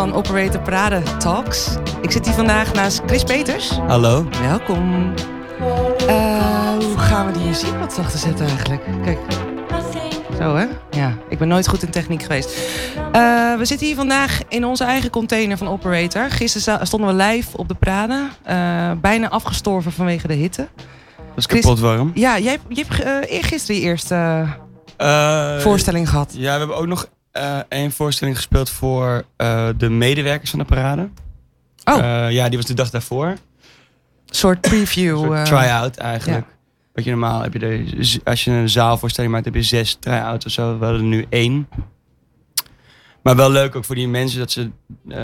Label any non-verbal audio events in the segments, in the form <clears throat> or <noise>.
van Operator Parade Talks. Ik zit hier vandaag naast Chris Peters. Hallo. Welkom. Uh, hoe gaan we die muziek wat zachter zetten eigenlijk? Kijk. Zo hè? Ja, ik ben nooit goed in techniek geweest. Uh, we zitten hier vandaag in onze eigen container van Operator. Gisteren stonden we live op de Parade. Uh, bijna afgestorven vanwege de hitte. Dat is kapot warm. Ja, jij, je hebt eergisteren je eerste voorstelling gehad. Ja, we hebben ook nog één voorstelling gespeeld voor de medewerkers van de parade. Oh. ja, die was de dag daarvoor. Een soort preview. Een try-out eigenlijk. Ja. Wat je normaal heb je de, als je een zaalvoorstelling maakt, heb je zes try-outs of zo. We hadden er nu één. Maar wel leuk ook voor die mensen dat ze uh,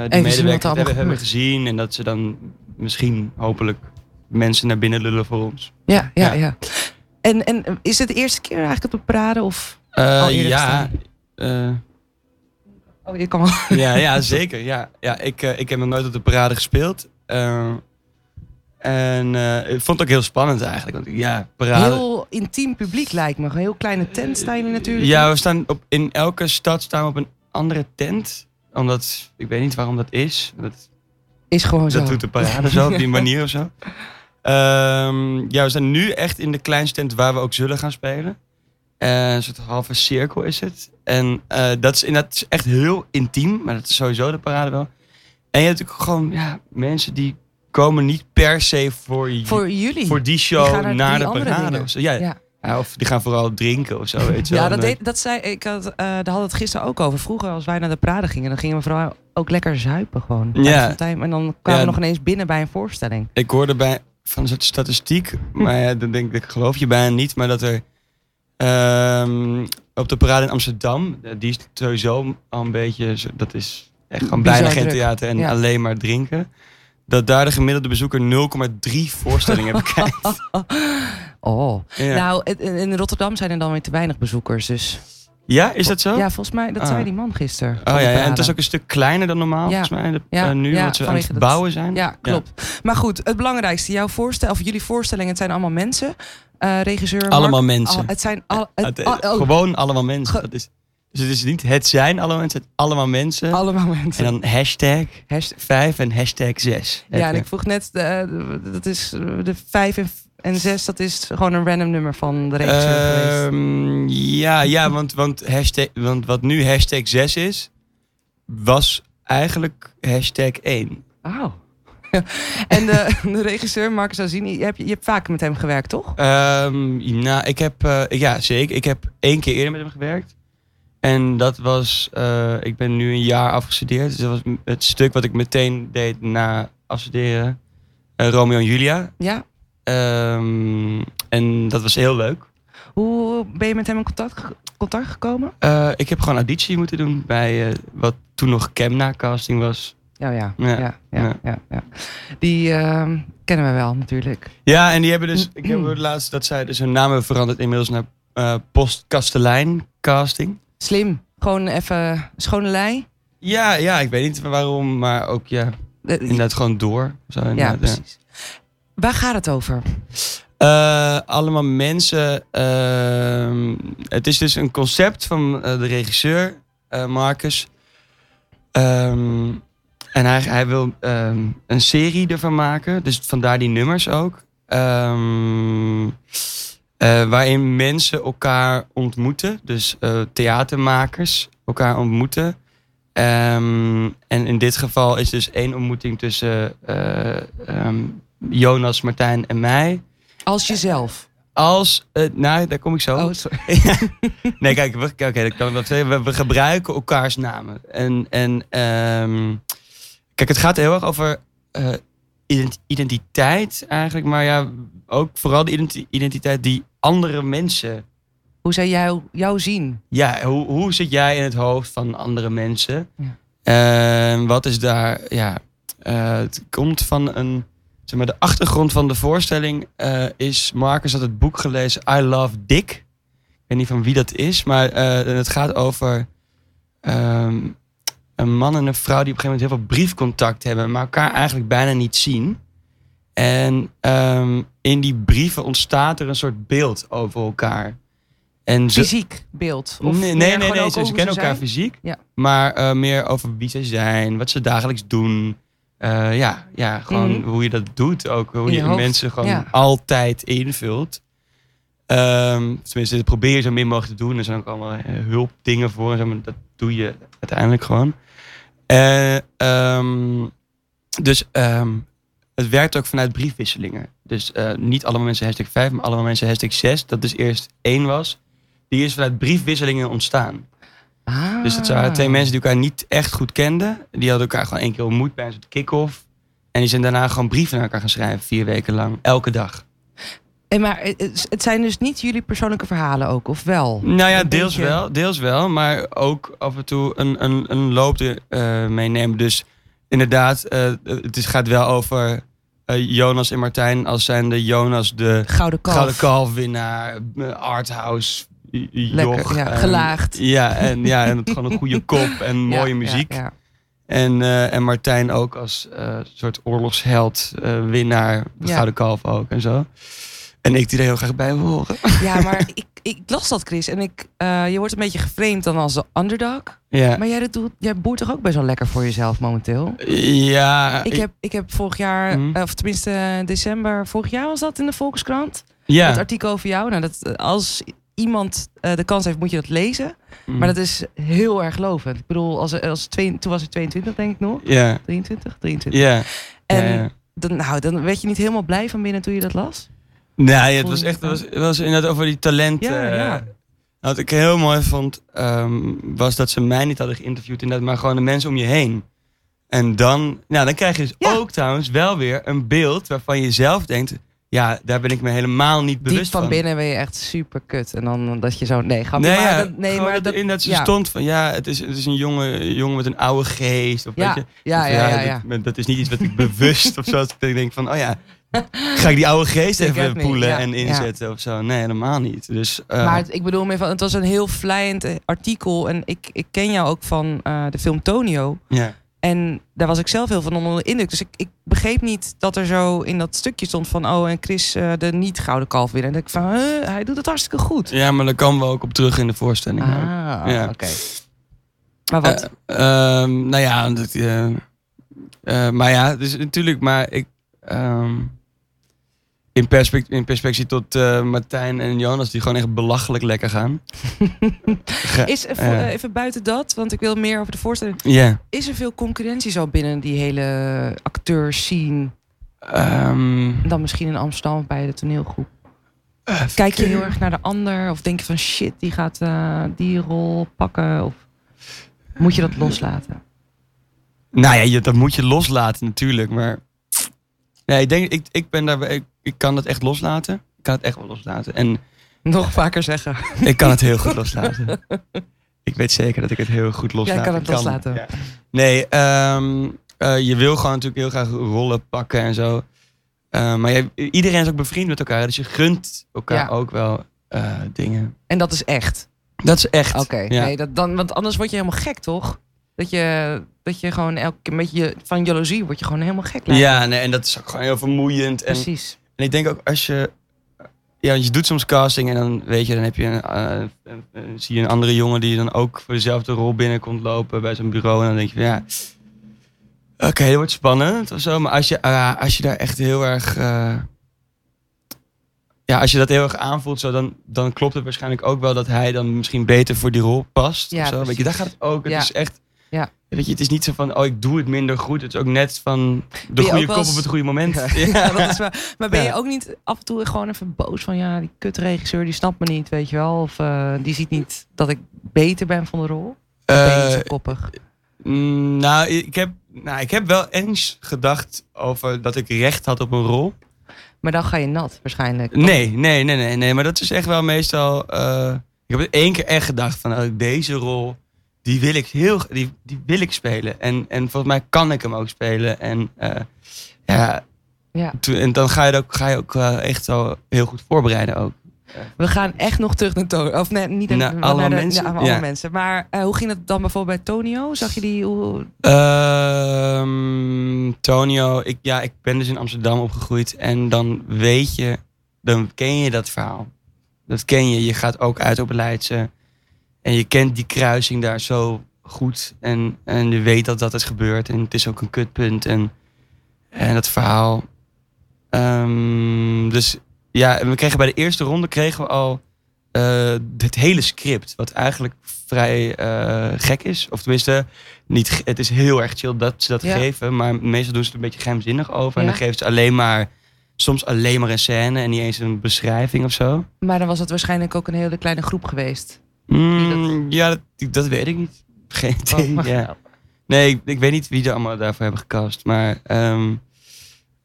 die medewerkers hebben, hebben, gezien. En dat ze dan misschien hopelijk mensen naar binnen lullen voor ons. Ja, ja, ja. En, en is het de eerste keer eigenlijk op de parade? Of uh, ja. Uh, oh, je kan wel. <laughs> Ja, ja zeker. Ja, ja, ik, ik heb nog nooit op de parade gespeeld. En uh, ik vond het ook heel spannend eigenlijk. Want, ja, parade... Heel intiem publiek lijkt me. Een heel kleine tent staan jullie natuurlijk. Ja, we staan op, in elke stad staan we op een andere tent. Omdat, ik weet niet waarom dat is. Dat is gewoon dat zo. Dat doet de parade zo, op die <laughs> manier of zo. Um, ja, we staan nu echt in de kleinste tent waar we ook zullen gaan spelen. Uh, een soort halve cirkel is het. En uh, dat is inderdaad echt heel intiem. Maar dat is sowieso de parade wel. En je hebt natuurlijk gewoon ja, mensen die komen niet per se voor, voor jullie. Voor die show naar, de parade. Of, ja, ja. ja. of die gaan vooral drinken of zo. Weet je ja, dat, deed, dat zei ik. Had, uh, daar hadden het gisteren ook over. Vroeger, als wij naar de parade gingen, dan gingen we vooral ook lekker zuipen gewoon. Ja. En dan kwamen we nog ineens binnen bij een voorstelling. Ik hoorde bij van een soort statistiek, maar ja, dan denk ik, geloof je bijna niet, maar dat er um, op de parade in Amsterdam, die is sowieso al een beetje, dat is echt gewoon bijna geen theater en alleen maar drinken. Dat daar de gemiddelde bezoeker 0,3 voorstellingen <laughs> bekijkt. Oh, nou, in Rotterdam zijn er dan weer te weinig bezoekers, dus... Ja, is dat zo? Ja, volgens mij, dat zei ah. die man gisteren. Oh ja, ja, en het is ook een stuk kleiner dan normaal, volgens mij, de, ja, uh, nu, wat ze aan het bouwen zijn. Ja, klopt. Maar goed, het belangrijkste, jouw voorstel, of jullie voorstellingen, het zijn allemaal mensen. Uh, regisseur Allemaal mensen. het zijn al, het, oh. Gewoon allemaal mensen. dat is dus het is niet het zijn allemaal mensen, het allemaal mensen. Allemaal mensen. En dan hashtag, hashtag 5 en hashtag 6. Ja, en ik vroeg net, uh, dat is de 5 en, en 6, dat is gewoon een random nummer van de regisseur um, Ja, ja want, want, hashtag, want wat nu hashtag 6 is, was eigenlijk hashtag 1. Oh. <laughs> en de, de, regisseur Marcus Azini, je hebt, je hebt vaker met hem gewerkt, toch? Um, nou, ik heb, uh, ja zeker. Ik heb één keer eerder met hem gewerkt. En dat was, uh, ik ben nu een jaar afgestudeerd. Dus dat was het stuk wat ik meteen deed na afstuderen. Romeo en Julia. Ja. Um, en dat was heel leuk. Hoe ben je met hem in contact, contact gekomen? Uh, ik heb gewoon auditie moeten doen bij wat toen nog Kemna casting was. Oh ja, ja, ja, ja. ja, ja. Die ehm, kennen we wel natuurlijk. Ja, en die hebben dus, <clears throat> ik heb het laatst dat zij dus hun naam hebben veranderd inmiddels naar Post Kastelein casting. Slim. Gewoon even schone lei. Ja, ja, ik weet niet waarom, maar ook ja, inderdaad gewoon door. Zo, ja, precies. Waar gaat het over? Uh, allemaal mensen. Uh, het is dus een concept van uh, de regisseur, Marcus. Um, en hij, hij wil um, een serie ervan maken. Dus vandaar die nummers ook. Waarin mensen elkaar ontmoeten. Dus theatermakers elkaar ontmoeten. En in dit geval is dus één ontmoeting tussen Jonas, Martijn en mij. Als jezelf? Als, nou, daar kom ik zo. Oh, sorry. <laughs> nee, kijk, we, okay, kan ik zeggen. We, we, gebruiken elkaars namen. En, en um, kijk, het gaat heel erg over identiteit eigenlijk. Maar ja, ook vooral de identiteit die andere mensen. Hoe zij jou, jou zien? Ja, hoe, hoe zit jij in het hoofd van andere mensen? Ja. Uh, wat is daar, ja, uh, het komt van een, zeg maar, de achtergrond van de voorstelling uh, is, Marcus had het boek gelezen, I Love Dick. Ik weet niet van wie dat is, maar eh, het gaat over um, een man en een vrouw die op een gegeven moment heel veel briefcontact hebben, maar elkaar eigenlijk bijna niet zien. En um, in die brieven ontstaat er een soort beeld over elkaar. En ze, Fysiek beeld? Of nee, nee, nee, ze, kennen elkaar fysiek. Ja. Maar eh, meer over wie ze zijn, wat ze dagelijks doen. Eh, ja, ja, gewoon Mhm. hoe je dat doet ook. Hoe je mensen gewoon ja. altijd invult. Ehm, tenminste, dat probeer je zo min mogelijk te doen. Er zijn ook allemaal eh, hulpdingen voor. En zo, maar dat doe je uiteindelijk gewoon. Ehm, dus ehm, het werkt ook vanuit briefwisselingen. Dus niet allemaal mensen hashtag 5, maar allemaal mensen hashtag 6. Dat dus eerst één was. Die is vanuit briefwisselingen ontstaan. Ah. Dus het waren twee mensen die elkaar niet echt goed kenden. Die hadden elkaar gewoon één keer ontmoet bij een soort kick-off. En die zijn daarna gewoon brieven naar elkaar gaan schrijven. Vier weken lang. Elke dag. En maar het, het zijn dus niet jullie persoonlijke verhalen ook, of wel? Nou ja, deels wel. Deels wel. Maar ook af en toe een, een, een loop er, eh, meenemen. Dus inderdaad, eh, het is, gaat wel over eh, Jonas en Martijn. Als zijn de Jonas de Gouden kalf. Gouden Kalf winnaar. eh, Arthouse. Lekker, ja, en- gelaagd. Ja, en, ja, en het gewoon een goede <laughs> kop en mooie muziek. ja. En, eh, en Martijn ook als eh, soort oorlogsheld, eh, winnaar, de. Gouden Kalf ook en zo. En ik die er heel graag bij wil horen. Ja, maar <laughs> ik, ik las dat, Chris. En ik, je wordt een beetje geframed dan als de underdog. Ja, Maar jij, dat doet, jij boert toch ook best wel lekker voor jezelf momenteel? ja, Ik heb, ik heb vorig jaar, eh, of tenminste december vorig jaar was dat in de Volkskrant. ja. Het artikel over jou. Nou, dat, als iemand eh, de kans heeft, moet je dat lezen. Mm. Maar dat is heel erg lovend. Ik bedoel, als, als twee, toen was ik 22 denk ik nog. Ja, 23? 23. ja. En ja, ja. Dan, nou, dan werd je niet helemaal blij van binnen toen je dat las? Nee, het was echt, het was, het was inderdaad over die talenten. Ja, ja. Wat ik heel mooi vond, ehm, was dat ze mij niet hadden geïnterviewd, inderdaad, maar gewoon de mensen om je heen. En dan, nou, dan krijg je dus Ja. ook trouwens wel weer een beeld waarvan je zelf denkt, ja, daar ben ik me helemaal niet Diep bewust van van. binnen ben je echt super kut. En dan dat je zo, nee, ga Nee, maar. ja, dat, nee, maar dat, in dat ze ja. stond van, ja, het is, het is een jongen, jongen met een oude geest. Of Ja, weet je, ja, ja, ja, ja. Dat, dat is niet iets wat ik bewust of zo. Dat ik denk van, oh ja, <laughs> ga ik die oude geest even poelen en inzetten of zo? Nee, helemaal niet. Dus, eh, Maar het- ik bedoel meer van, het was een heel vlijend eh, artikel. En ik, ik ken jou ook van eh, de film Tonio. ja. En daar was ik zelf heel van onder de indruk. Dus ik, ik begreep niet dat er zo in dat stukje stond van... oh, en Chris eh, de niet-gouden kalf winnen. En denk ik van, huh, hij doet het hartstikke goed. ja, maar daar komen we ook op terug in de voorstelling. Ah, Ja. oké. Maar wat? Ehm, nou ja, dat, eh, maar ja, dus natuurlijk, maar ik. ehm, in, perspect in perspectie tot eh, Martijn en Jonas, die gewoon echt belachelijk lekker gaan. <laughs> Is er, eh, even buiten dat, want ik wil meer over de voorstelling. Is er veel concurrentie zo binnen die hele acteurs-scene? ehm, Dan misschien in Amsterdam bij de toneelgroep. eh, Kijk je heel erg naar de ander? Of denk je van shit, die gaat eh, die rol pakken? Of moet je dat loslaten? Nou ja, dat moet je loslaten natuurlijk, maar. Nee, ik denk, ik, ik ben daar, ik, ik kan het echt loslaten. Ik kan het echt wel loslaten. En Nog vaker zeggen. <laughs> ik kan het heel goed <laughs> loslaten. ik weet zeker dat ik het heel goed loslaten kan het loslaten. Ja. Nee, ehm, eh, je wil gewoon natuurlijk heel graag rollen pakken en zo. Eh, maar je, iedereen is ook bevriend met elkaar, dus je gunt elkaar Ja. ook wel eh, dingen. En dat is echt. Dat is echt. Oké. ja. Nee, dat dan, want anders word je helemaal gek, toch? Dat je, dat je gewoon elke keer beetje van jaloezie word je gewoon helemaal gek. lijkt ja, nee, en dat is ook gewoon heel vermoeiend. En, precies. en ik denk ook als je. Ja, je doet soms casting en dan weet je, dan heb je een, eh, een- zie je een andere jongen die dan ook voor dezelfde rol binnenkomt lopen bij zo'n bureau. En dan denk je van ja. Oké, dat wordt spannend of zo. Maar als je, ah, als je daar echt heel erg. eh, ja, als je dat heel erg aanvoelt, zo, dan, dan klopt het waarschijnlijk ook wel dat hij dan misschien beter voor die rol past. Ja, of zo. Weet je, daar gaat het ook. Het Ja. is echt. Ja. Weet je, het is niet zo van, oh, ik doe het minder goed. Het is ook net van de goede kop eens- op het goede moment. <laughs> Ja, ja, dat is waar. Maar ben je ook niet af en toe gewoon even boos van ja, die kutregisseur die snapt me niet, weet je wel? Of eh, die ziet niet dat ik beter ben van de rol? Of ben je niet zo Eh, koppig? Mm, nou, ik heb, nou, ik heb wel eens gedacht over dat ik recht had op een rol. Maar dan ga je nat waarschijnlijk. Nee, nee, nee, nee, nee. Maar dat is echt wel meestal. eh, ik heb het één keer echt gedacht van oh, deze rol, die wil ik heel, die, die wil ik spelen. En, en volgens mij kan ik hem ook spelen. En eh, ja, Ja. toen- en dan ga je ook, ga je ook eh, echt zo heel goed voorbereiden ook. We gaan echt nog terug naar Tonio. Of nee, niet Naar naar, alle naar de, mensen? Ja, naar alle Ja. mensen. Maar eh, hoe ging het dan bijvoorbeeld bij Tonio? Zag je die? Hoe... Ehm Tonio, ik, ja, ik ben dus in Amsterdam opgegroeid. En dan weet je, dan ken je dat verhaal. Dat ken je. Je gaat ook uit op Leidse. En je kent die kruising daar zo goed. En, en je weet dat dat is gebeurd. En het is ook een kutpunt. En, en dat verhaal. Ehm, dus ja, we kregen bij de eerste ronde kregen we al uh, het hele script. Wat eigenlijk vrij uh, gek is. Of tenminste, niet, het is heel erg chill dat ze dat Ja. geven. Maar meestal doen ze het een beetje geheimzinnig over. En dan geven ze alleen maar, soms alleen maar een scène. En niet eens een beschrijving of zo. Maar dan was het waarschijnlijk ook een hele kleine groep geweest. Mm, ja, dat, dat weet ik niet. Geen idee. Oh, ja. Nee, ik, ik weet niet wie er allemaal daarvoor hebben gecast. Maar, ehm,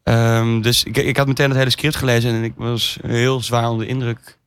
ehm, dus ik, ik had meteen het hele script gelezen en ik was heel zwaar onder de indruk.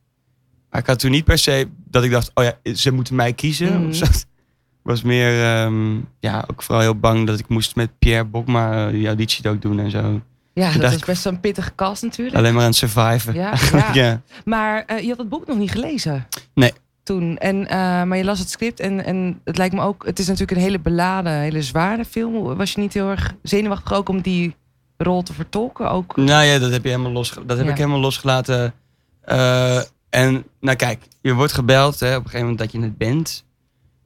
Maar ik had toen niet per se dat ik dacht, oh ja, ze moeten mij kiezen. Ik was meer, ehm, ja, ook vooral heel bang dat ik moest met Pierre Bokma eh, die auditie ook doen en zo. Ja, dat is best een pittige cast natuurlijk. Alleen maar aan het surviven. Ja, <laughs> ja. ja. Maar eh, je had het boek nog niet gelezen. Nee. Toen. En, eh, maar je las het script en, en het lijkt me ook... Het is natuurlijk een hele beladen, hele zware film. Was je niet heel erg zenuwachtig ook om die rol te vertolken? Ook? Nou ja, dat heb je helemaal los, dat heb Ja. ik helemaal losgelaten. Eh, en nou kijk, je wordt gebeld hè, op een gegeven moment dat je het bent.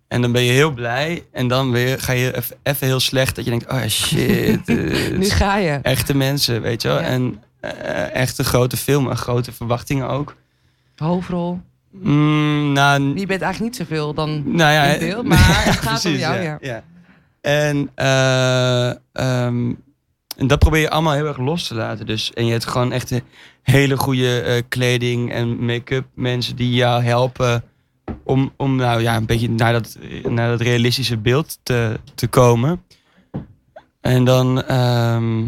En dan ben je heel blij. En dan weer ga je even heel slecht. Dat je denkt, oh shit. <laughs> eh, Nu ga je. echte mensen, weet je wel. Ja. En eh, echt een grote film en grote verwachtingen ook. Hoofdrol. Mm, nou, Je bent eigenlijk niet zoveel dan... nou ja, in <laughs> beeld, maar het gaat om jou, ja. ja. En, eh, ehm, en dat probeer je allemaal heel erg los te laten. Dus, en je hebt gewoon echt een hele goede eh, kleding en make-up mensen die jou helpen om, om nou ja, een beetje naar dat, naar dat realistische beeld te, te komen. En dan ehm,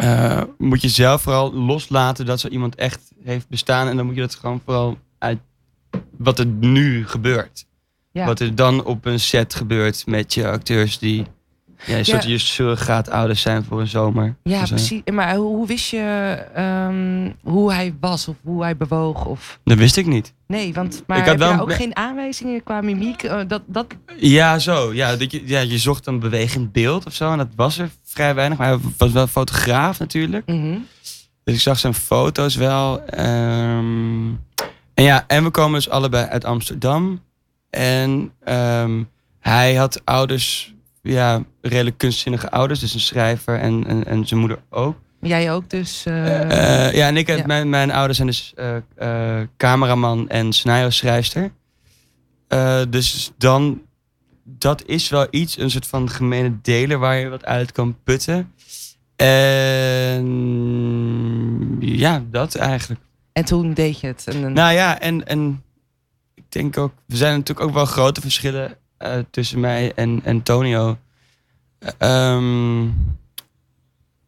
eh, moet je zelf vooral loslaten dat zo iemand echt heeft bestaan. En dan moet je dat gewoon vooral uit wat er nu gebeurt. Ja. Wat er dan op een set gebeurt met je acteurs die ja, een soort je surrogaatouders zijn voor een zomer. Ja, precies. Maar hoe, hoe wist je ehm, hoe hij was of hoe hij bewoog? Of... Dat wist ik niet. Nee, want maar Ik had wel- ook geen aanwijzingen qua mimiek? Eh, dat, dat... Ja, zo. Ja, dat je, ja, je zocht een bewegend beeld of zo. En dat was er vrij weinig. Maar hij was wel fotograaf natuurlijk. Mhm. Dus ik zag zijn foto's wel. Ehm, en ja, en we komen dus allebei uit Amsterdam. En ehm, hij had ouders, ja, redelijk kunstzinnige ouders. Dus een schrijver en, en, en zijn moeder ook. Jij ook dus? eh, Eh, ja, en ik heb, ja. Mijn, mijn ouders zijn dus eh, eh, cameraman en scenario-schrijfster. Eh, dus dan, dat is wel iets, een soort van gemene deler waar je wat uit kan putten. En ja, dat eigenlijk. en toen deed je het. En, en- Nou ja, en, en ik denk ook, er zijn natuurlijk ook wel grote verschillen eh, tussen mij en Antonio. Eh, ehm,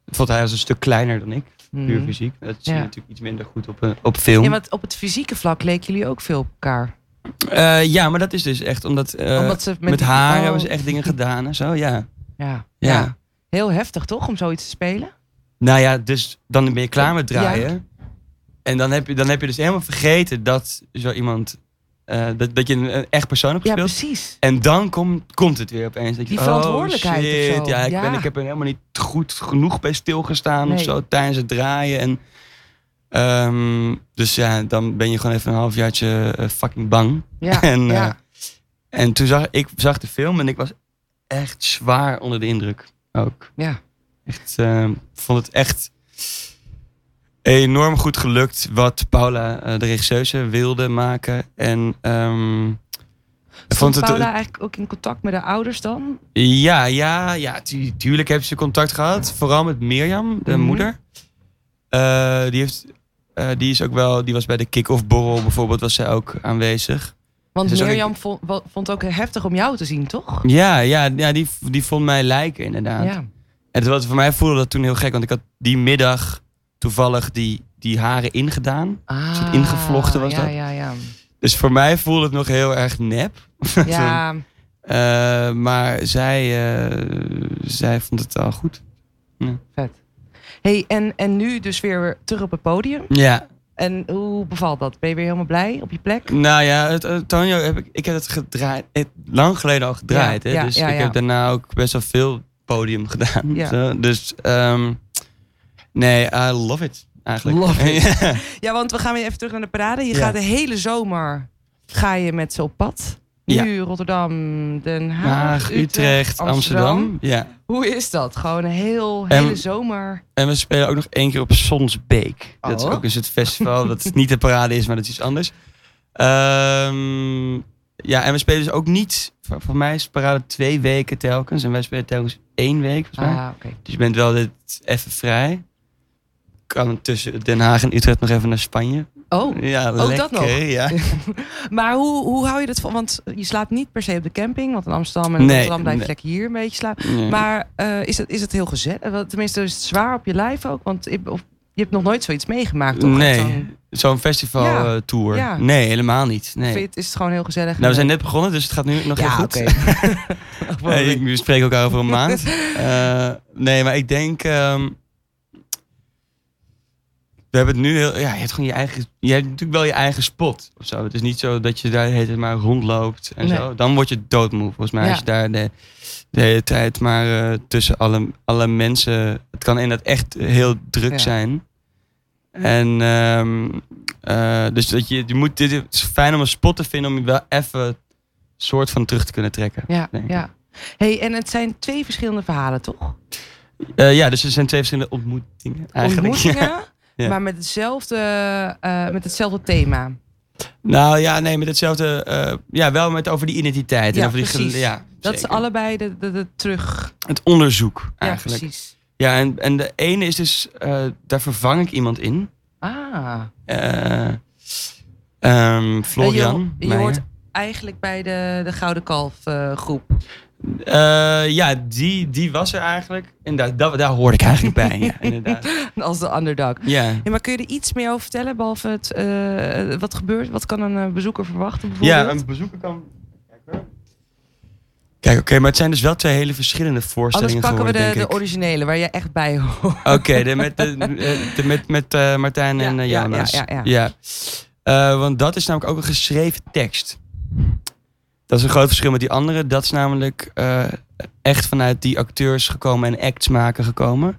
vond hij was een stuk kleiner dan ik Mhm. puur fysiek. Dat zie je Ja. natuurlijk iets minder goed op, een- op film. Ja, want op het fysieke vlak leken jullie ook veel op elkaar. ja, maar dat is dus echt omdat, eh, Omdat ze met, met, haar oh, hebben ze echt dingen gedaan en zo, ja. Ja, Ja. ja. Heel heftig toch om zoiets te spelen? Nou ja, dus dan ben je klaar met draaien. En dan heb, je, dan heb je dus helemaal vergeten dat zo iemand, eh, dat, dat je een, echt persoon hebt Ja, gespeeld. precies. En dan komt, komt het weer opeens. Dat je, Die oh, verantwoordelijkheid of shit, zo. Ja, ik, Ja. Ben, ik heb er helemaal niet goed genoeg bij stilgestaan of zo tijdens het draaien. En, ehm, dus ja, dan ben je gewoon even een halfjaartje eh, fucking bang. Ja, <laughs> En, eh, ja. En toen zag ik zag de film en ik was echt zwaar onder de indruk ook. ja. Echt, eh, vond het echt enorm goed gelukt wat Paula, eh, de regisseuse, wilde maken. En Stond vond het, Paula eigenlijk ook in contact met de ouders dan? ja, ja, ja, tu- tuurlijk heeft ze contact gehad. Vooral met Mirjam, de Mhm. moeder. Eh, die, heeft, eh, die is ook wel, die was bij de kick-off borrel bijvoorbeeld, was zij ook aanwezig. Want Mirjam vond, vond het ook heftig om jou te zien, toch? Ja, ja, ja die, die vond mij lijken inderdaad. Ja. En wat voor mij voelde dat toen heel gek, want ik had die middag toevallig die, die haren ingedaan. Ah, soort ingevlochten was ja, dat. Ja, ja, Dus voor mij voelde het nog heel erg nep. <laughs> ja. Eh, maar zij, eh, zij vond het al goed. vet. Hey, en, en nu dus weer terug op het podium. Ja, En hoe bevalt dat? Ben je weer helemaal blij op je plek? nou ja, het, Antonio heb ik, ik heb het gedraaid, het, lang geleden al gedraaid. Ja, hè? ja, dus ja, ik ja. heb daarna ook best wel veel podium gedaan. Ja. Zo. Dus ehm, nee, I love it. eigenlijk. Love it. <laughs> Ja. Ja, want we gaan weer even terug naar de parade. Je Ja. gaat de hele zomer ga je met ze op pad. Nu Rotterdam, Den Haag, Haag, Utrecht, Amsterdam. Ja. Hoe is dat? Gewoon een heel, En- hele zomer. En we spelen ook nog één keer op Sonsbeek. Dat is Oh. ook eens het festival dat niet de parade is, maar dat is iets anders. Ehm, ja, en we spelen dus ook niet... Voor, voor mij is parade twee weken telkens. En wij spelen telkens één week, volgens mij. Ah, oké. Dus je bent wel dit even vrij. Kan tussen Den Haag en Utrecht nog even naar Spanje. Oh, Ja, dat lekker. nog? Ja. <laughs> maar hoe, hoe hou je dat van? Want je slaapt niet per se op de camping. Want in Amsterdam en Nee, Rotterdam blijf je nee. lekker hier een beetje slapen. Nee. Maar eh, is, het, is het heel gezellig? Wel, Tenminste, is het zwaar op je lijf ook? Want je, of, je hebt nog nooit zoiets meegemaakt, toch? Nee. Zo'n- festival Ja. eh. Ja. Nee, helemaal niet. Nee. Vind is het gewoon heel gezellig? Nou, we zijn net begonnen, dus het gaat nu nog ja, heel goed. oké. <laughs> <laughs> Hey, ik we spreken elkaar over een maand. Eh, nee, maar ik denk. ehm, we hebben het nu heel. Ja, je hebt gewoon je eigen. Je hebt natuurlijk wel je eigen spot. Of zo. Het is niet zo dat je daar tijd maar rondloopt en Nee. zo. Dan word je doodmoe. Volgens mij Ja. als je daar de, de hele tijd maar eh, tussen alle, alle mensen. Het kan inderdaad echt heel druk Ja. zijn. En ehm, eh, dus dat je, je moet, dit, het is fijn om een spot te vinden om je wel even soort van terug te kunnen trekken. Ja, ja. Hey, en het zijn twee verschillende verhalen, toch? Eh, ja, dus er zijn twee verschillende ontmoetingen eigenlijk. Ontmoetingen, <laughs> Ja. Ja. maar met hetzelfde, eh, met hetzelfde thema. Nou ja, nee, met hetzelfde. eh, ja, wel met over die identiteit. Ja, en over die precies. ja, Dat is allebei de, de, de terug. Het onderzoek eigenlijk. Ja, Ja, precies. en, en de ene is dus, eh, daar vervang ik iemand in. Ah, Eh, ehm, Florian. Je, je hoort eigenlijk bij de, de Gouden Kalf groep. Eh, ja, die, die was er eigenlijk. En daar, daar, daar hoorde ik eigenlijk bij. Ja, <laughs> inderdaad. Als de underdog. Ja. Ja, maar kun je er iets meer over vertellen? Behalve het, eh, wat gebeurt? Wat kan een eh, bezoeker verwachten bijvoorbeeld? Ja, een bezoeker kan. Kijk, oké, maar het zijn dus wel twee hele verschillende Anders voorstellingen pakken we de, de originele, waar je echt bij hoort. Oké, de met, de, de met, met Martijn en Ja, eh, ja, ja, ja, ja. Want dat is namelijk ook een geschreven tekst. Dat is een groot verschil met die andere. Dat is namelijk eh, echt vanuit die acteurs gekomen en acts maken gekomen.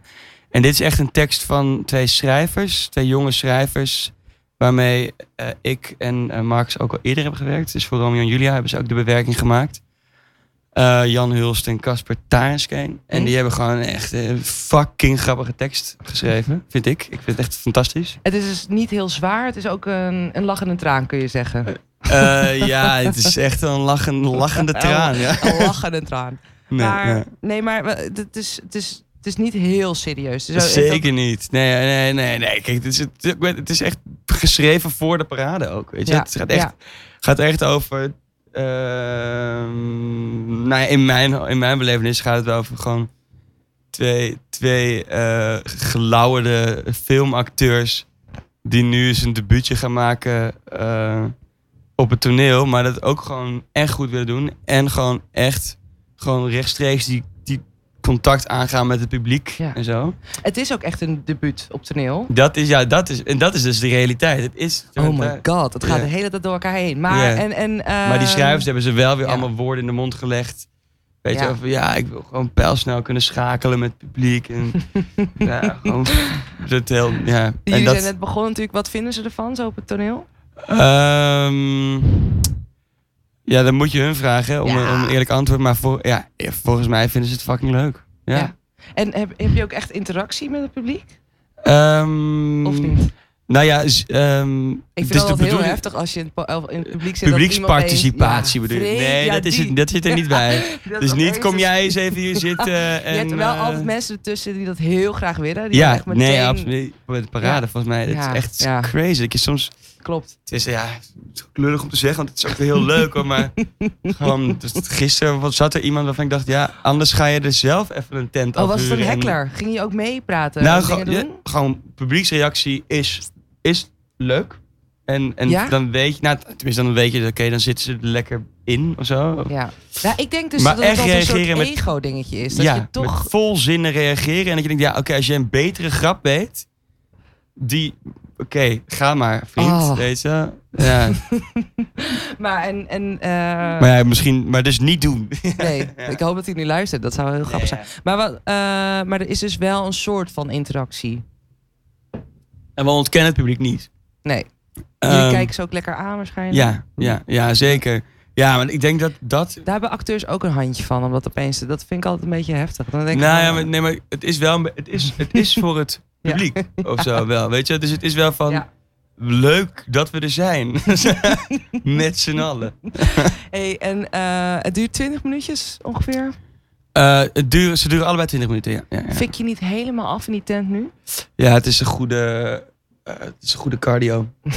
En dit is echt een tekst van twee schrijvers, twee jonge schrijvers, waarmee eh, ik en eh, Marcus ook al eerder hebben gewerkt. Dus voor Romeo en Julia hebben ze ook de bewerking gemaakt. Jan Hulst en Casper Tarenskeen. En Hm. die hebben gewoon echt een fucking grappige tekst geschreven, vind ik. Ik vind het echt fantastisch. Het is dus niet heel zwaar. Het is ook een, een lach en een traan, kun je zeggen. Eh, ja, het is echt een lachen, lachende traan. Ja. Een lach en een traan. Nee, maar, nee. nee, maar het is, het, is, het is niet heel serieus. Ook- Zeker niet. Nee, nee, nee, nee. Kijk, het is, het, is echt geschreven voor de parade ook. Weet je? Ja, Het gaat echt, ja. gaat echt over. ehm, nou ja, in mijn, in mijn belevenis gaat het wel over gewoon twee, twee eh gelauwerde filmacteurs. die nu eens een debuutje gaan maken eh, op het toneel. Maar dat ook gewoon echt goed willen doen. En gewoon echt gewoon rechtstreeks die, die contact aangaan met het publiek Ja. en zo. Het is ook echt een debuut op toneel. Dat is, ja, dat is, en dat is dus de realiteit. Het is, Oh my god, het gaat Ja. de hele tijd door elkaar heen. Maar, Ja. en, en, Maar die schrijvers hebben ze wel weer allemaal woorden in de mond gelegd. Weet Ja. je, over, ja, ik wil gewoon pijlsnel kunnen schakelen met het publiek. En, <laughs> ja, gewoon, dat heel, ja. En Jullie dat, zijn net begonnen natuurlijk. Wat vinden ze ervan, zo op het toneel? Ehm, ja, dan moet je hun vragen om, Ja. om een eerlijk antwoord. Maar voor, ja, volgens mij vinden ze het fucking leuk. Ja. Ja. En heb, heb je ook echt interactie met het publiek? Ehm, Of niet? Nou ja, ehm, Ik het vind is het altijd heel heftig als je in het, publiek zit. Publieksparticipatie bedoel je? Ja, Nee, dat, is het, dat zit er niet bij. <laughs> Dus niet, kom is- jij eens even hier <laughs> zitten en... je hebt er wel eh, altijd mensen ertussen die dat heel graag willen. Die Ja, echt meteen... nee, absoluut. Bij de parade, Ja. volgens mij. Het is echt crazy. Dat je soms... Klopt. Het is, ja, het is lullig om te zeggen, want het is ook heel leuk hoor. Maar <laughs> gewoon, dus gisteren zat er iemand waarvan ik dacht, ja, anders ga je er zelf even een tent Oh, was het een heckler? Ging je ook meepraten? Nou, gewoon, ja, gewoon publieksreactie is, is leuk. En, en Ja? dan weet je, nou, tenminste dan weet je, oké, dan zitten ze er lekker in of zo. Ja. ja, ik denk dus Maar dat het echt dat een soort ego-dingetje is. Dat ja, je toch... met vol zinnen reageren. En dat je denkt, ja, oké, als je een betere grap weet, die, oké, ga maar, vriend, Oh. weet je. Ja, <laughs> Maar, en, en, eh, maar ja, misschien, maar dus niet doen. nee, <laughs> ik hoop dat hij nu luistert. Dat zou heel grappig zijn. Maar, wat, eh, maar er is dus wel een soort van interactie. En we ontkennen het publiek niet. Nee. Jullie Ehm, kijken ze ook lekker aan waarschijnlijk. Ja, ja, ja, zeker. Ja, maar ik denk dat dat... Daar hebben acteurs ook een handje van, omdat opeens... Dat vind ik altijd een beetje heftig. Dan denk ik Nou van, ja, maar, nee, maar het is wel... Het is, het is <laughs> voor het Ja. publiek of zo wel, weet je? Dus het is wel van... Ja. Leuk dat we er zijn. <laughs> Met z'n allen. Hey, en eh, het duurt 20 minuutjes ongeveer. Eh, het duren, ze duren allebei 20 minuten, ja. Ja, ja. Fik je niet helemaal af in die tent nu? ja het is een goede... eh, het is een goede cardio. <laughs>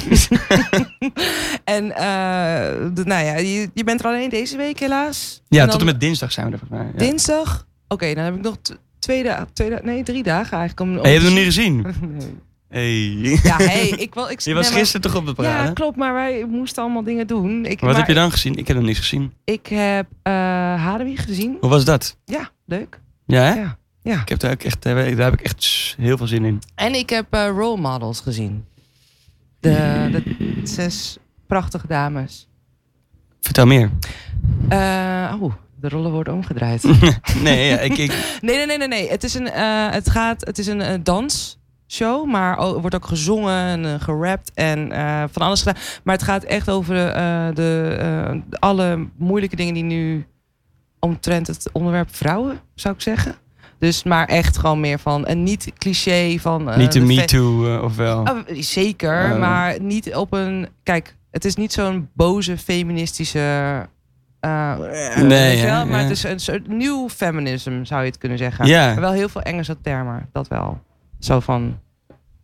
en eh, nou ja, je, je bent er alleen deze week helaas. Ja, En tot en met dinsdag zijn we er volgens mij. Ja. Dinsdag? Oké, dan heb ik nog twee dagen, twee nee, drie dagen eigenlijk. Om, om Hey, je hebt hem niet gezien? zien- <laughs> Nee. Hey. Ja, hey, ik wil... Ik, <laughs> Je was nee, maar- gisteren toch op parade? Ja, klopt, maar wij moesten allemaal dingen doen. Ik, Wat maar heb je dan gezien? Ik heb hem niks gezien. Ik heb Hadewig gezien. Hoe was dat? Ja, leuk. Ja, hè? Ja. Ja. Ik heb daar ook echt, daar heb ik echt heel veel zin in. En ik heb eh, role models gezien. De, de zes prachtige dames. Vertel meer. Eh, oh, de rollen worden omgedraaid. <laughs> nee, ja, ik, ik, <laughs> nee, nee, nee, nee, nee. Het is een, eh, het gaat, het is een dansshow, maar er wordt ook gezongen en gerapt en van alles gedaan. Maar het gaat echt over de, alle moeilijke dingen die nu omtrent het onderwerp vrouwen, zou ik zeggen. Dus maar echt gewoon meer van een niet cliché van. eh, niet de fe- Me Too, eh, of wel? Oh, zeker, Oh. maar niet op een. Kijk, het is niet zo'n boze feministische. eh, Nee, ja, maar het is een soort nieuw feminism, zou je het kunnen zeggen. Ja. Maar wel heel veel Engelse termen, dat wel. Zo van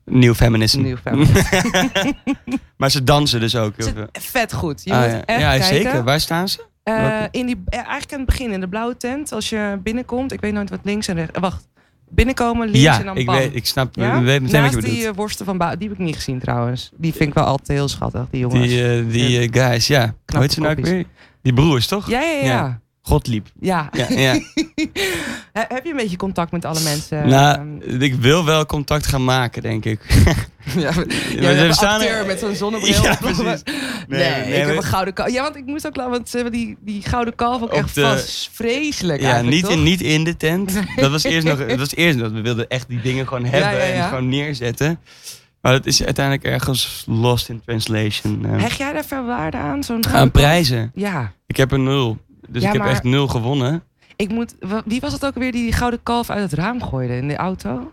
Nieuw feminisme. nieuw feminism. <laughs> <laughs> maar ze dansen dus ook vet goed. Je Ah, moet ja. echt ja, kijken. zeker. Waar staan ze? Eh, in die, eh, eigenlijk aan het begin, in de blauwe tent. Als je binnenkomt, ik weet nooit wat links en rechts. Wacht, binnenkomen, links en Ja, dan ik, bam. weet, ik snap Ja? ik weet meteen Naast wat je die bedoelt. eh, worsten van Bouw, die heb ik niet gezien trouwens. Die vind ik wel altijd heel schattig, die jongens. Die, die guys, ja. Hoe heet ze nou ook weer? Die broers, toch? ja, ja, ja. Ja. Godliep. Ja, ja. <laughs> He- Heb je een beetje contact met alle mensen? nou, Ehm, ik wil wel contact gaan maken, denk ik. <laughs> ja, we- ja, we we een staan er- met zo'n zonnebril. Ja, precies. <laughs> Nee, Nee, ik heb een gouden kalf. Ja, want ik moest ook laten, want ze hebben die, die gouden kalf ook echt de- vast vreselijk Ja, niet toch? in, niet in de tent. Dat was eerst nog. Dat was eerst dat we wilden echt die dingen gewoon hebben ja, ja. en gewoon neerzetten. Maar dat is uiteindelijk ergens lost in translation. eh. Hecht jij daar veel waarde aan? Zo'n aan prijzen. Ja. Ik heb een nul. Dus Ja, ik heb maar- echt nul gewonnen. Ik moet, wie was het ook weer die die gouden kalf uit het raam gooide in de auto?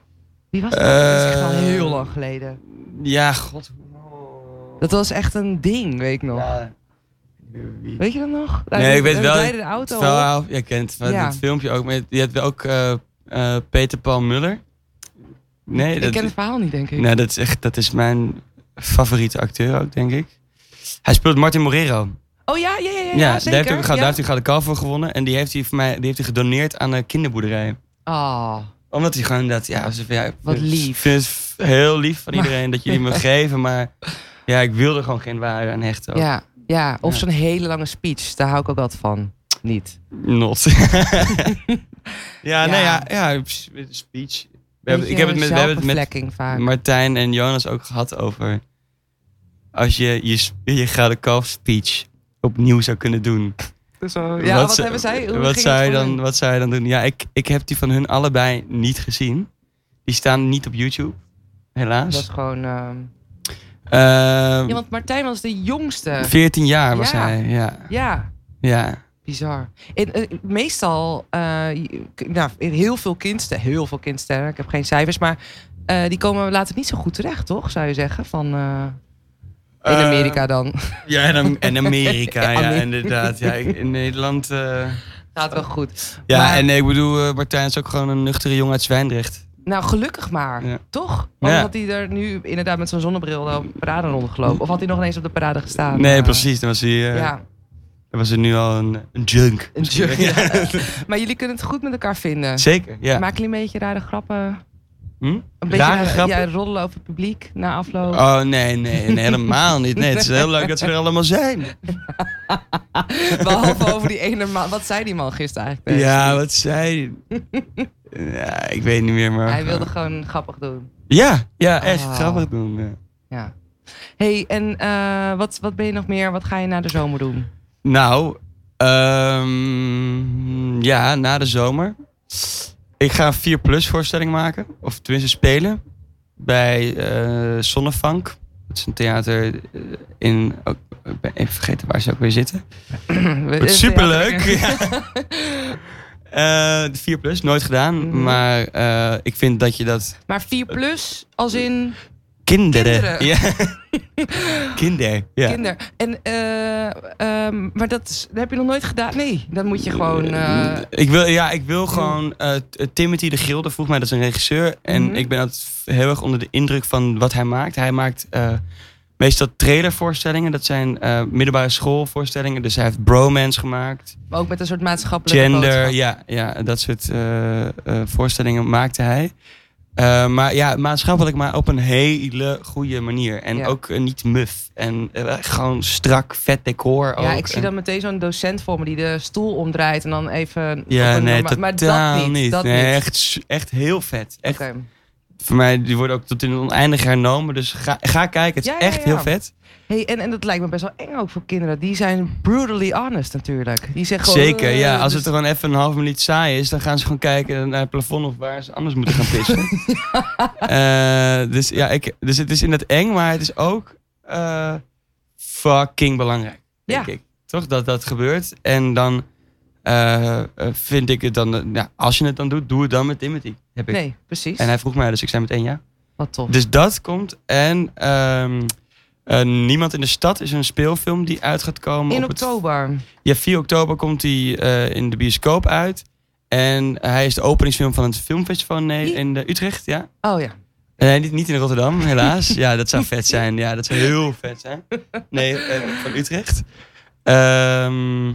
Wie was dat? dat is echt al Eh, heel lang geleden. Ja, god. Dat was echt een ding, weet ik nog. Ja. Weet je dat nog? Nee, ik weet We wel- de auto Het op. verhaal, jij kent het, Ja. het filmpje ook. Maar je hebt ook eh, eh, Peter Paul Muller. Nee, ik dat, ken het verhaal niet, denk ik. nee, dat is echt dat is mijn favoriete acteur ook, denk ik. Hij speelt Martin Morero. Oh ja, ja, ja, ja, daar heeft hij, daar ja. heeft hij Gouden Kalf voor gewonnen. En die heeft hij, voor mij, die heeft hij gedoneerd aan een kinderboerderij. Oh, Omdat hij gewoon dat, ja, ja Wat lief. Ik vind het heel lief van Maar- iedereen dat jullie me <laughs> geven. Maar ja, ik wilde gewoon geen waarde aan hechten. ook. ja, ja. Of zo'n hele lange speech. Daar hou ik ook altijd van. Niet. Not. <laughs> ja, nee, ja, ja, speech. We hebben, ik heb het met, we hebben het met vaak. Martijn en Jonas ook gehad over... Als je je, je Gouden Kalf speech opnieuw zou kunnen doen. Zo, ja, wat, hebben zij? Hoe Wat zou, dan, wat zou je dan doen? Ja, ik, ik heb die van hun allebei niet gezien. Die staan niet op YouTube, helaas. Dat is gewoon... ehm, Ehm, Ja, want Martijn was de jongste. 14 jaar was Ja. hij, ja. Ja, ja. bizar. In, eh, meestal, eh, je- nou, in heel veel kindsterren, heel veel kindsterren, ik heb geen cijfers, maar eh, die komen later niet zo goed terecht, toch? Zou je zeggen, van... eh, <laughs> in Amerika dan. <laughs> Ja, en Amerika, ja, Amerika. inderdaad. Ja, in Nederland... eh, Gaat wel goed. ja, Maar- en nee, ik bedoel, eh, Martijn is ook gewoon een nuchtere jongen uit Zwijndrecht. Nou, gelukkig maar. Ja. Toch? Want Ja. had hij er nu inderdaad met zo'n zonnebril de parade rondgelopen? Of had hij nog ineens op de parade gestaan? Nee, precies. Dan was hij, eh, Ja, dan was hij nu al een, een junk. een junk, <laughs> ja. maar jullie kunnen het goed met elkaar vinden. Zeker, ja. Maken jullie een beetje rare grappen? Hm? Een beetje grappen? Ja, roddelen over het publiek na afloop. Oh, nee, nee, nee, helemaal niet. Nee, het is heel leuk dat ze er <laughs> allemaal zijn. Behalve over die ene man. Wat zei die man gisteren eigenlijk? Ja, wat zei hij? Ja, ik weet niet meer, maar... Hij wilde gewoon grappig doen. Ja, ja, echt Ah. grappig doen. ja. Ja. hey, en eh, wat, wat ben je nog meer? Wat ga je na de zomer doen? Nou, ehm, ja, na de zomer. Ik ga een 4 plus voorstelling maken. Of tenminste spelen. bij uh, Zonnevank. Dat is een theater eh, in. Ook, ik ben even vergeten waar ze ook weer zitten. <clears throat> Superleuk. <laughs> Ja. Uh, 4 plus, nooit gedaan. Mhm. Maar uh, ik vind dat je dat. Maar 4 plus, als in. Kinderen. Kinderen. Ja. <laughs> Kinder. Ja. Kinder. En, uh, um, maar dat, is, dat heb je nog nooit gedaan? Nee, dan moet je gewoon. Uh... Ik wil, ja, ik wil gewoon. Uh, Timothy de Gilde vroeg mij, dat is een regisseur. En mm -hmm. ik ben altijd heel erg onder de indruk van wat hij maakt. Hij maakt meestal trailervoorstellingen. Dat zijn uh, middelbare schoolvoorstellingen. Dus hij heeft bromance gemaakt. Maar ook met een soort maatschappelijke Gender, boodschap. ja, ja, dat soort uh, uh, voorstellingen maakte hij. Maar ja, maatschappelijk, maar op een hele goede manier. En ja. ook niet muf. En gewoon strak, vet decor. Ja, ook. ik zie dan meteen zo'n docent voor me die de stoel omdraait en dan even. Ja, nee, norma- maar dat niet. niet. Dat nee, niet. Echt, echt heel vet. Echt. Okay. Voor mij, die worden ook tot in het oneindige hernomen. Dus ga, ga kijken, het is Ja, ja, echt ja. heel vet. Hey, en, en dat lijkt me best wel eng ook voor kinderen. Die zijn brutally honest natuurlijk. Die zeggen gewoon, Zeker, eh, ja. Als dus- het er gewoon even een half minuut saai is, dan gaan ze gewoon kijken naar het plafond of waar ze anders moeten gaan <laughs> pissen. Eh, dus ja, ik, dus het is inderdaad eng, maar het is ook eh, fucking belangrijk. Denk Ja. ik. Toch dat dat gebeurt. En dan eh, eh, vind ik het dan, eh, ja, als je het dan doet, doe het dan met Timothy. Heb ik. Nee, precies. En hij vroeg mij, dus ik zei meteen ja. Wat tof. Dus dat komt. En eh, Niemand in de Stad is een speelfilm die uit gaat komen. In op het oktober. ja, 4 oktober komt hij in de bioscoop uit. En hij is de openingsfilm van het filmfestival in, Ne- Wie? in de Utrecht, ja. Oh ja. Nee, niet, niet in Rotterdam, helaas. <laughs> ja, dat zou vet zijn. Ja, dat zou heel vet zijn. Nee, van Utrecht. Ehm,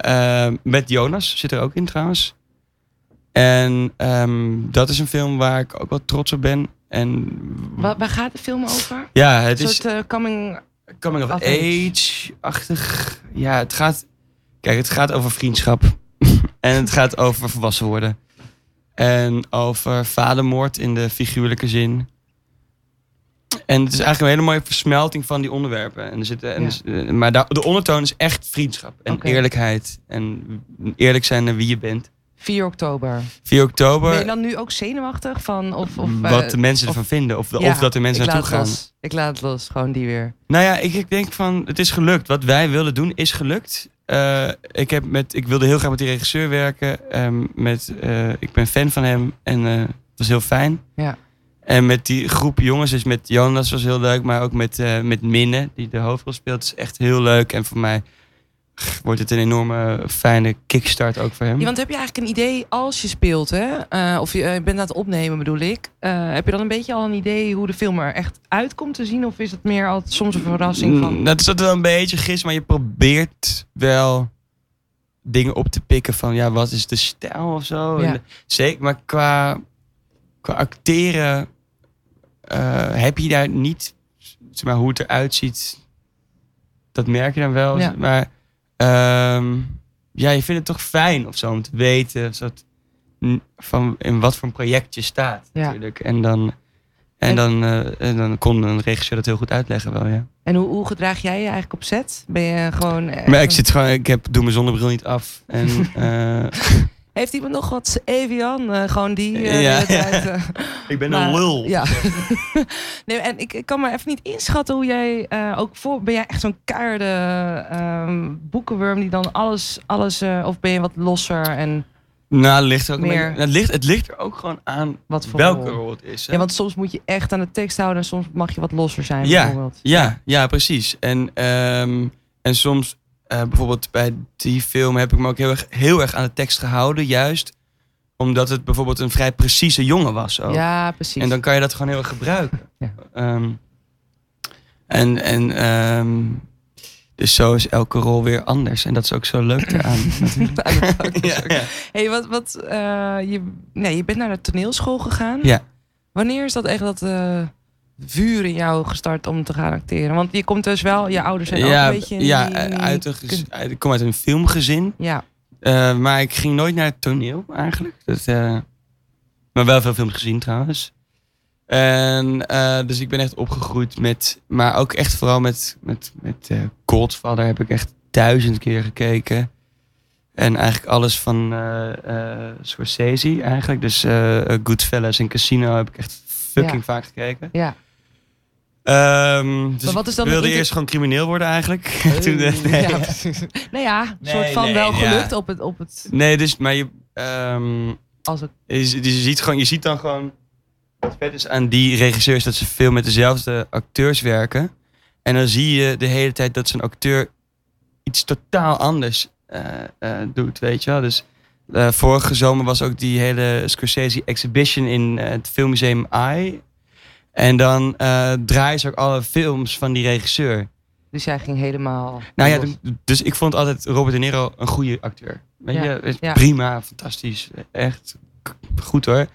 ehm, met Jonas zit er ook in trouwens. En ehm, dat is een film waar ik ook wel trots op ben. En Waar, waar gaat de film over? ja, het Een is soort eh, coming... coming of of age-achtig. Ja, het gaat. Kijk, het gaat over vriendschap. <laughs> en het gaat over volwassen worden. En over vadermoord in de figuurlijke zin. En het is eigenlijk een hele mooie versmelting van die onderwerpen. En er zitten, en Ja. maar de ondertoon is echt vriendschap en eerlijkheid. En eerlijk zijn naar wie je bent. 4 oktober. 4 oktober. Ben je dan nu ook zenuwachtig van? Of, of, wat eh, de mensen of- ervan vinden. Of, de- Ja, of dat er mensen naartoe gaan. Los. Ik laat het los, gewoon die weer. Nou ja, ik, ik denk van, het is gelukt. Wat wij wilden doen, is gelukt. Eh, ik, heb met, ik wilde heel graag met die regisseur werken. Ehm, met, eh, ik ben fan van hem en het was heel fijn. Ja. En met die groep jongens, dus met Jonas was heel leuk, maar ook met, eh, met Minne, die de hoofdrol speelt, is echt heel leuk. En voor mij wordt het een enorme fijne kickstart ook voor hem. Ja, want heb je eigenlijk een idee als je speelt, hè? Eh, of je eh, bent aan het opnemen, bedoel ik. Heb je dan een beetje al een idee hoe de film er echt uitkomt te zien? Of is het meer altijd soms een verrassing van... Mm, Dat is altijd wel een beetje gis, maar je probeert wel dingen op te pikken van ja, wat is de stijl of zo. Ja. En, zeker, maar qua, qua acteren heb je daar niet, zeg maar, hoe het eruit ziet. Dat merk je dan wel. Ja. Maar ehm, ja, je vindt het toch fijn of zo om te weten n- van in wat voor een project je staat. Ja. Natuurlijk. En dan. En, En- dan, eh, en dan kon een regisseur dat heel goed uitleggen wel, ja. En hoe, hoe gedraag jij je eigenlijk op set? Ben je gewoon... eh, Maar ik zit gewoon, ik heb, doe mijn zonnebril niet af. En, <laughs> eh, Heeft iemand nog wat Evian? Eh, gewoon die eh, Ja, tijd, eh, <laughs> ik ben maar- een lul. Ja. <laughs> nee, en ik, ik kan maar even niet inschatten hoe jij eh, ook voor... Ben jij echt zo'n keiharde ehm, boekenworm die dan alles... alles eh, of ben je wat losser en Nou, het ligt, er ook een Meer- beetje- het, ligt, het ligt er ook gewoon aan wat voor welke rol? rol het is. hè. Ja, want soms moet je echt aan de tekst houden en soms mag je wat losser zijn Ja. bijvoorbeeld. Ja, ja, precies. En, ehm, en soms, eh, bijvoorbeeld bij die film, heb ik me ook heel erg, heel erg aan de tekst gehouden. Juist omdat het bijvoorbeeld een vrij precieze jongen was. Ook. Ja, precies. En dan kan je dat gewoon heel erg gebruiken. <laughs> Ja. Ehm, en en ehm, dus zo is elke rol weer anders. En dat is ook zo leuk eraan. <laughs> <laughs> ja. Hey, wat, wat, eh, je, nee, je bent naar de toneelschool gegaan. Ja. Wanneer is dat echt dat eh, vuur in jou gestart om te gaan acteren? Want je komt dus wel, je ouders zijn ook ja, een beetje... ja, die- uit een uit- ik kom uit een filmgezin. Ja, Eh, maar ik ging nooit naar het toneel eigenlijk. Dat, eh, maar wel veel films gezien trouwens. En eh, dus ik ben echt opgegroeid met, maar ook echt vooral met, met, met eh, Godfather heb ik echt duizend keer gekeken. En eigenlijk alles van eh eh Scorsese eigenlijk. Dus eh Goodfellas en Casino heb ik echt fucking Ja. vaak gekeken. Ja. Ehm, dus Maar wat is dan ik wilde eerst gewoon crimineel worden eigenlijk. <laughs> Toen, Eh, nee. ja, precies. nou ja, een Nee, soort van nee, wel ja. gelukt op het, op het nee, dus, maar je, ehm, als het je, je ziet gewoon, je ziet dan gewoon, wat vet is aan die regisseurs, dat ze veel met dezelfde acteurs werken. En dan zie je de hele tijd dat zo'n acteur iets totaal anders eh, eh, doet, weet je wel. Dus eh, vorige zomer was ook die hele Scorsese exhibition in eh, het filmmuseum AI. En dan eh draaien ze ook alle films van die regisseur. Dus jij ging helemaal. Nou ja, dus ik vond altijd Robert De Niro een goede acteur. Weet Ja, je, ja. prima, fantastisch, echt goed hoor.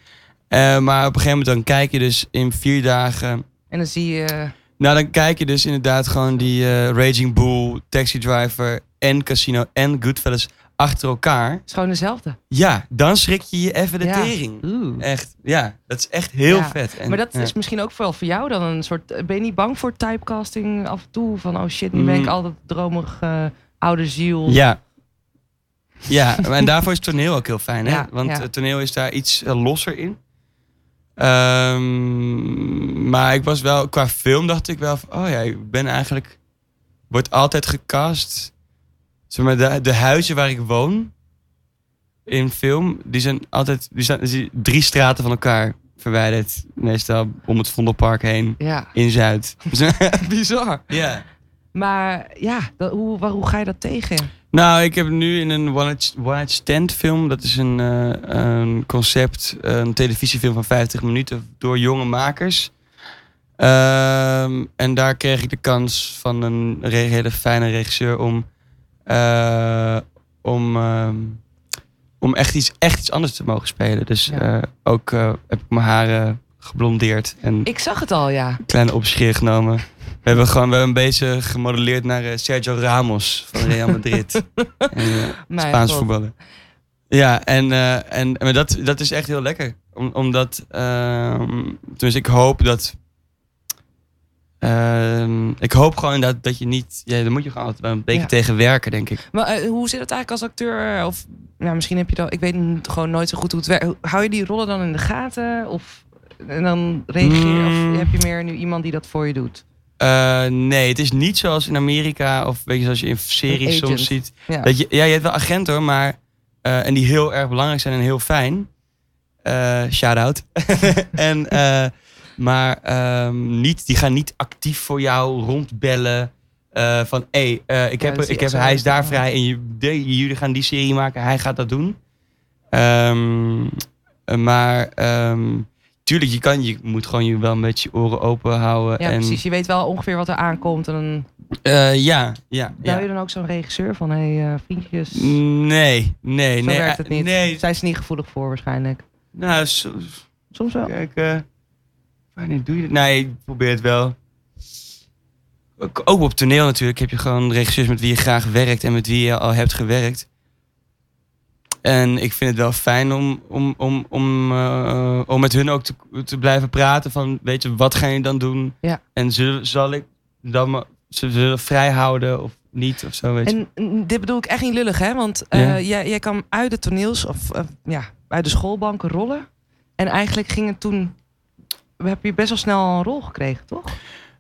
Maar op een gegeven moment dan kijk je dus in vier dagen. En dan zie je. Nou, dan kijk je dus inderdaad gewoon die Raging Bull, Taxi Driver en Casino en Goodfellas achter elkaar. Het is gewoon dezelfde. Ja, dan schrik je je even de Ja. tering. Oeh. Echt, ja, dat is echt heel Ja, vet. En, maar dat ja. is misschien ook vooral voor jou dan een soort. Ben je niet bang voor typecasting af en toe? Van oh shit, nu ben ik Mm. altijd dromig eh, oude ziel. Ja. Ja, en daarvoor is toneel ook heel fijn, hè? Want het toneel is daar iets eh, losser in. Ehm, maar ik was wel, qua film dacht ik wel van, oh ja, ik ben eigenlijk, wordt altijd gecast. Zeg maar, de, de huizen waar ik woon in film, die zijn altijd, die zijn, die drie straten van elkaar verwijderd. Meestal om het Vondelpark heen, Ja, in Zuid. <laughs> bizar. ja. Maar ja, dat, hoe, waar, hoe ga je dat tegen? Nou, ik heb nu in een One Night, Stand film. Dat is een, eh, een concept, een televisiefilm van 50 minuten door jonge makers. Ehm, en daar kreeg ik de kans van een hele fijne regisseur om, om, ehm, om echt, iets, echt iets anders te mogen spelen. Dus Ja. eh, ook eh, heb ik mijn haren geblondeerd en Ik zag het al, ja. kleine opscheer genomen. We hebben gewoon we hebben een beetje gemodelleerd naar eh, Sergio Ramos van Real Madrid. <laughs> en, eh, Spaans god. voetballen. Ja, en, eh, en maar dat, dat is echt heel lekker. Om, omdat, dus ik hoop dat. Ehm, ik hoop gewoon dat, dat je niet. Ja, daar moet je gewoon altijd een beetje Ja. tegen werken, denk ik. Maar eh, hoe zit het eigenlijk als acteur? Of nou, misschien heb je dat. Ik weet gewoon nooit zo goed hoe het werkt. Hou je die rollen dan in de gaten? Of en dan reageer Mm. Of heb je meer nu iemand die dat voor je doet? Eh, nee, het is niet zoals in Amerika of weet je, zoals je in series soms ziet. Ja. Dat je, ja, je hebt wel agenten hoor, maar. eh, en die heel erg belangrijk zijn en heel fijn. Shout-out. <laughs> en, eh, maar ehm, niet, die gaan niet actief voor jou rondbellen. eh, van hé, hey, eh, ik heb, ik heb, hij is daar vrij en jullie gaan die serie maken. Hij gaat dat doen. Ehm, eh, maar ehm, tuurlijk, je, kan, je moet gewoon je wel beetje je oren open houden. Ja, en, precies. Je weet wel ongeveer wat er aankomt. En dan eh, ja, ja. bel ja. je dan ook zo'n regisseur van... hé, hey, vriendjes, Nee, nee, zo nee. werkt het niet. Nee, Zijn ze niet gevoelig voor waarschijnlijk? nou, Soms wel. Kijk, wanneer doe je dat? Nee, ik probeer het wel. Ook, op toneel natuurlijk heb je gewoon regisseurs met wie je graag werkt en met wie je al hebt gewerkt. En ik vind het wel fijn om, om, om, om, eh, om met hun ook te, te blijven praten van, weet je, wat ga je dan doen? Ja. En zullen, zal ik dan me, ze zullen vrij houden of niet of zo, weet je? En dit bedoel ik echt niet lullig, hè? Want eh, Ja. jij, jij kwam uit de toneels, of eh, ja, uit de schoolbanken rollen. En eigenlijk ging het toen... Heb je best wel snel een rol gekregen, toch?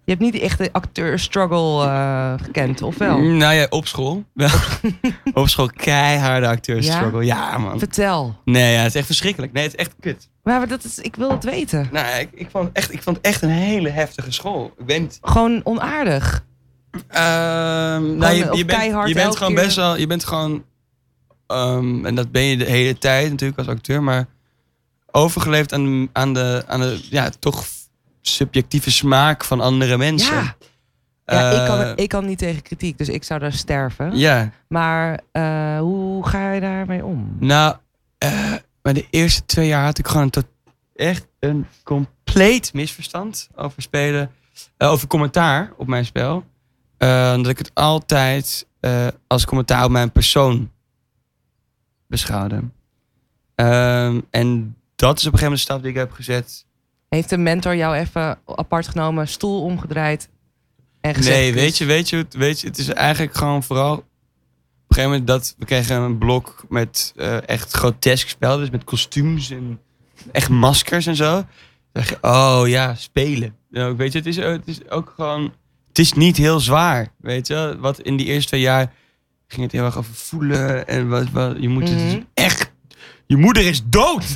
Je hebt niet die echte acteur-struggle eh, gekend, of wel? Nou ja, op school. <laughs> Op school keiharde acteurs Ja? struggle. Ja, man. Vertel. Nee, ja, het is echt verschrikkelijk. Nee, het is echt kut. Maar dat is, ik wil het weten. Nou, ik, ik, vond echt, ik vond het echt een hele heftige school. Ik ben niet... Gewoon onaardig. Ehm, nou, je, je bent, je bent gewoon keer. best wel... Je bent gewoon... ehm, en dat ben je de hele tijd natuurlijk als acteur. Maar overgeleefd aan, aan, de, aan de... Ja, toch subjectieve smaak van andere mensen. Ja. Ja, ik, Eh, kan, ik kan niet tegen kritiek, dus ik zou daar sterven. Ja. Maar eh, hoe ga je daarmee om? Nou, eh, maar de eerste twee jaar had ik gewoon tot echt een compleet misverstand over spelen. eh, over commentaar op mijn spel. Eh, dat ik het altijd eh, als commentaar op mijn persoon beschouwde. Ehm, en dat is op een gegeven moment de stap die ik heb gezet. Heeft een mentor jou even apart genomen, stoel omgedraaid en gezegd... nee, weet je, weet, je, weet je, het is eigenlijk gewoon vooral... Op een gegeven moment dat we kregen een blok met eh, echt grotesk spel. Dus met kostuums en echt maskers en zo. Dan zeg je, oh ja, spelen. Nou, weet je, het is, het is ook gewoon... Het is niet heel zwaar, weet je. Wat in die eerste twee jaar ging het heel erg over voelen. En wat, wat je moet het Mhm. dus echt... Je moeder is dood! <laughs>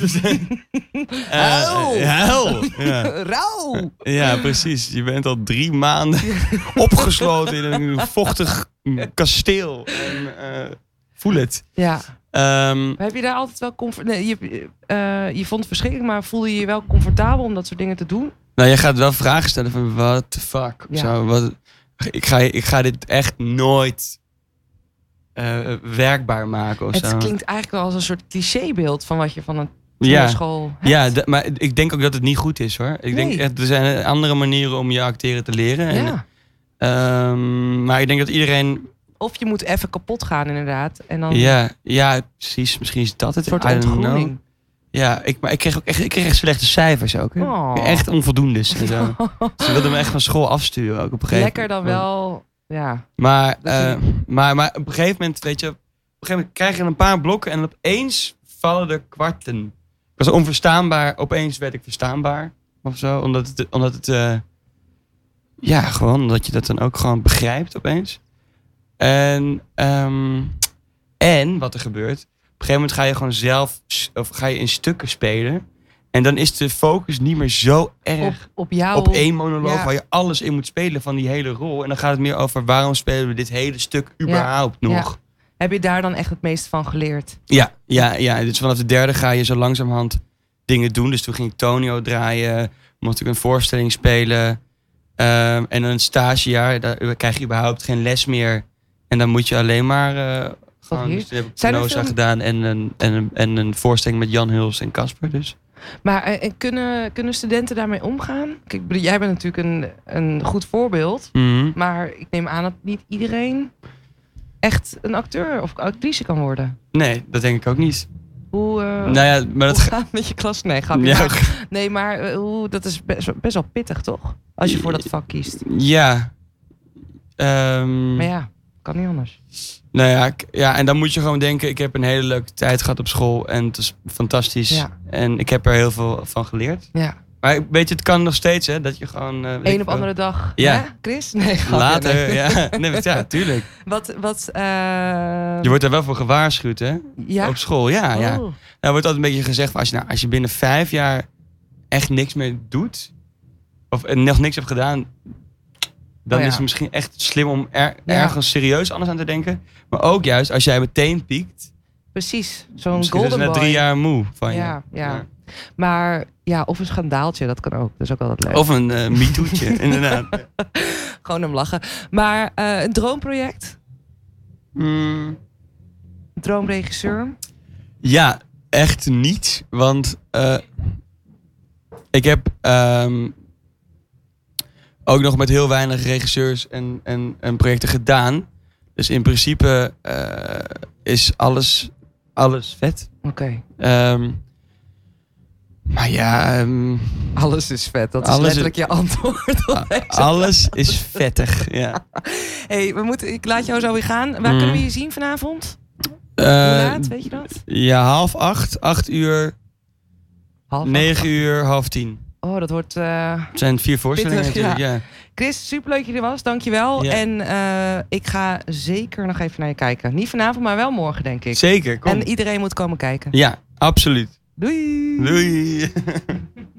Eh, Huil! huil! <laughs> Ja. Rauw! ja, precies. Je bent al drie maanden <laughs> opgesloten in een vochtig kasteel. En, eh, voel het. Ja. Ehm, Heb je daar altijd wel comfort... Nee, je, eh, je vond het verschrikkelijk, maar voelde je je wel comfortabel om dat soort dingen te doen? nou, je gaat wel vragen stellen van, what the fuck? Ja. Zo, wat, ik, ga, ik ga dit echt nooit eh, werkbaar maken of Het zo. klinkt eigenlijk wel als een soort clichébeeld van wat je van een ja, school ja d- maar ik denk ook dat het niet goed is hoor. Ik denk Nee. echt, er zijn andere manieren om je acteren te leren. En, ja. ehm, maar ik denk dat iedereen Of je moet even kapot gaan inderdaad. En dan Ja, ja, precies. Misschien is dat het. een soort know. ontgroening. Ja, ik, maar ik kreeg ook echt, ik kreeg echt slechte cijfers ook. Hè? Oh. Echt onvoldoendes en zo. <laughs> Ze wilden me echt van school afsturen ook op een gegeven Lekker dan wel... Ja. Maar, Dat eh, maar, maar op een gegeven moment, weet je, op een gegeven moment krijg je een paar blokken en opeens vallen er kwarten. Ik was onverstaanbaar, opeens werd ik verstaanbaar of zo, omdat het, omdat het, eh, ja, gewoon omdat je dat dan ook gewoon begrijpt opeens. En, ehm, en wat er gebeurt, op een gegeven moment ga je gewoon zelf, of ga je in stukken spelen. En dan is de focus niet meer zo erg Op, op jou... op één monoloog ja. waar je alles in moet spelen van die hele rol. En dan gaat het meer over waarom spelen we dit hele stuk überhaupt nog. Heb je daar dan echt het meest van geleerd? Ja, ja, ja. Dus vanaf de derde ga je zo langzamerhand dingen doen. Dus toen ging ik Tonio draaien, mocht ik een voorstelling spelen. Ehm, en een stagejaar, daar krijg je überhaupt geen les meer. En dan moet je alleen maar uh, gewoon... Dus toen heb ik veel- gedaan en een, en, een, en een voorstelling met Jan Huls en Casper dus. Maar eh, en kunnen, kunnen studenten daarmee omgaan? Kijk, jij bent natuurlijk een, een goed voorbeeld. Mhm. Maar ik neem aan dat niet iedereen echt een acteur of actrice kan worden. Nee, dat denk ik ook niet. Hoe, eh, nou ja, maar dat... gaat met je klas? Nee, grapje. Ja, Maar- nee, maar eh, hoe, dat is best, best wel pittig, toch? Als je voor dat vak kiest. Ja. Ehm, Maar ja, kan niet anders. Nou ja, ja, en dan moet je gewoon denken, ik heb een hele leuke tijd gehad op school en het is fantastisch. Ja. En ik heb er heel veel van geleerd. Ja. Maar weet je, het kan nog steeds, hè, dat je gewoon... eh, Eén op andere dag. Ja. Chris? Nee, Later, nee. <laughs> ja. Nee, ja, tuurlijk. Wat, wat, eh, Je wordt er wel voor gewaarschuwd, hè? ja? Op school, ja, ja. Oh. Nou, er wordt altijd een beetje gezegd, als je, nou, als je binnen vijf jaar echt niks meer doet, of eh, nog niks hebt gedaan, dan Oh ja. is het misschien echt slim om er, ergens serieus anders aan te denken. Maar ook juist, als jij meteen piekt, Precies, zo'n is golden na boy. drie jaar moe van je. Ja, ja. Maar ja, of een schandaaltje, dat kan ook. Dat is ook altijd leuk. Of een uh, MeToo'tje, <laughs> inderdaad. <laughs> Gewoon hem lachen. Maar eh, een droomproject? Mm, Een droomregisseur? ja, echt niet. Want eh, ik heb ehm, ook nog met heel weinig regisseurs en, en, en projecten gedaan. Dus in principe eh, is alles, alles vet. Oké. Ehm, maar ja, ehm, Alles is vet. Dat is letterlijk je antwoord op deze alles is vettig. Ja. <laughs> hey, we moeten, ik laat jou zo weer gaan. Waar Mm. kunnen we je zien vanavond? Hoe Eh, laat, weet je dat? ja, half acht, acht uur, Half negen acht. uur, half tien. Oh, dat wordt... eh, Het zijn vier voorstellingen Pittig, natuurlijk, ja. Chris, superleuk dat je er was. Dankjewel. Ja. En eh, ik ga zeker nog even naar je kijken. Niet vanavond, maar wel morgen, denk ik. Zeker, kom. En iedereen moet komen kijken. Ja, absoluut. Doei! Doei! <laughs>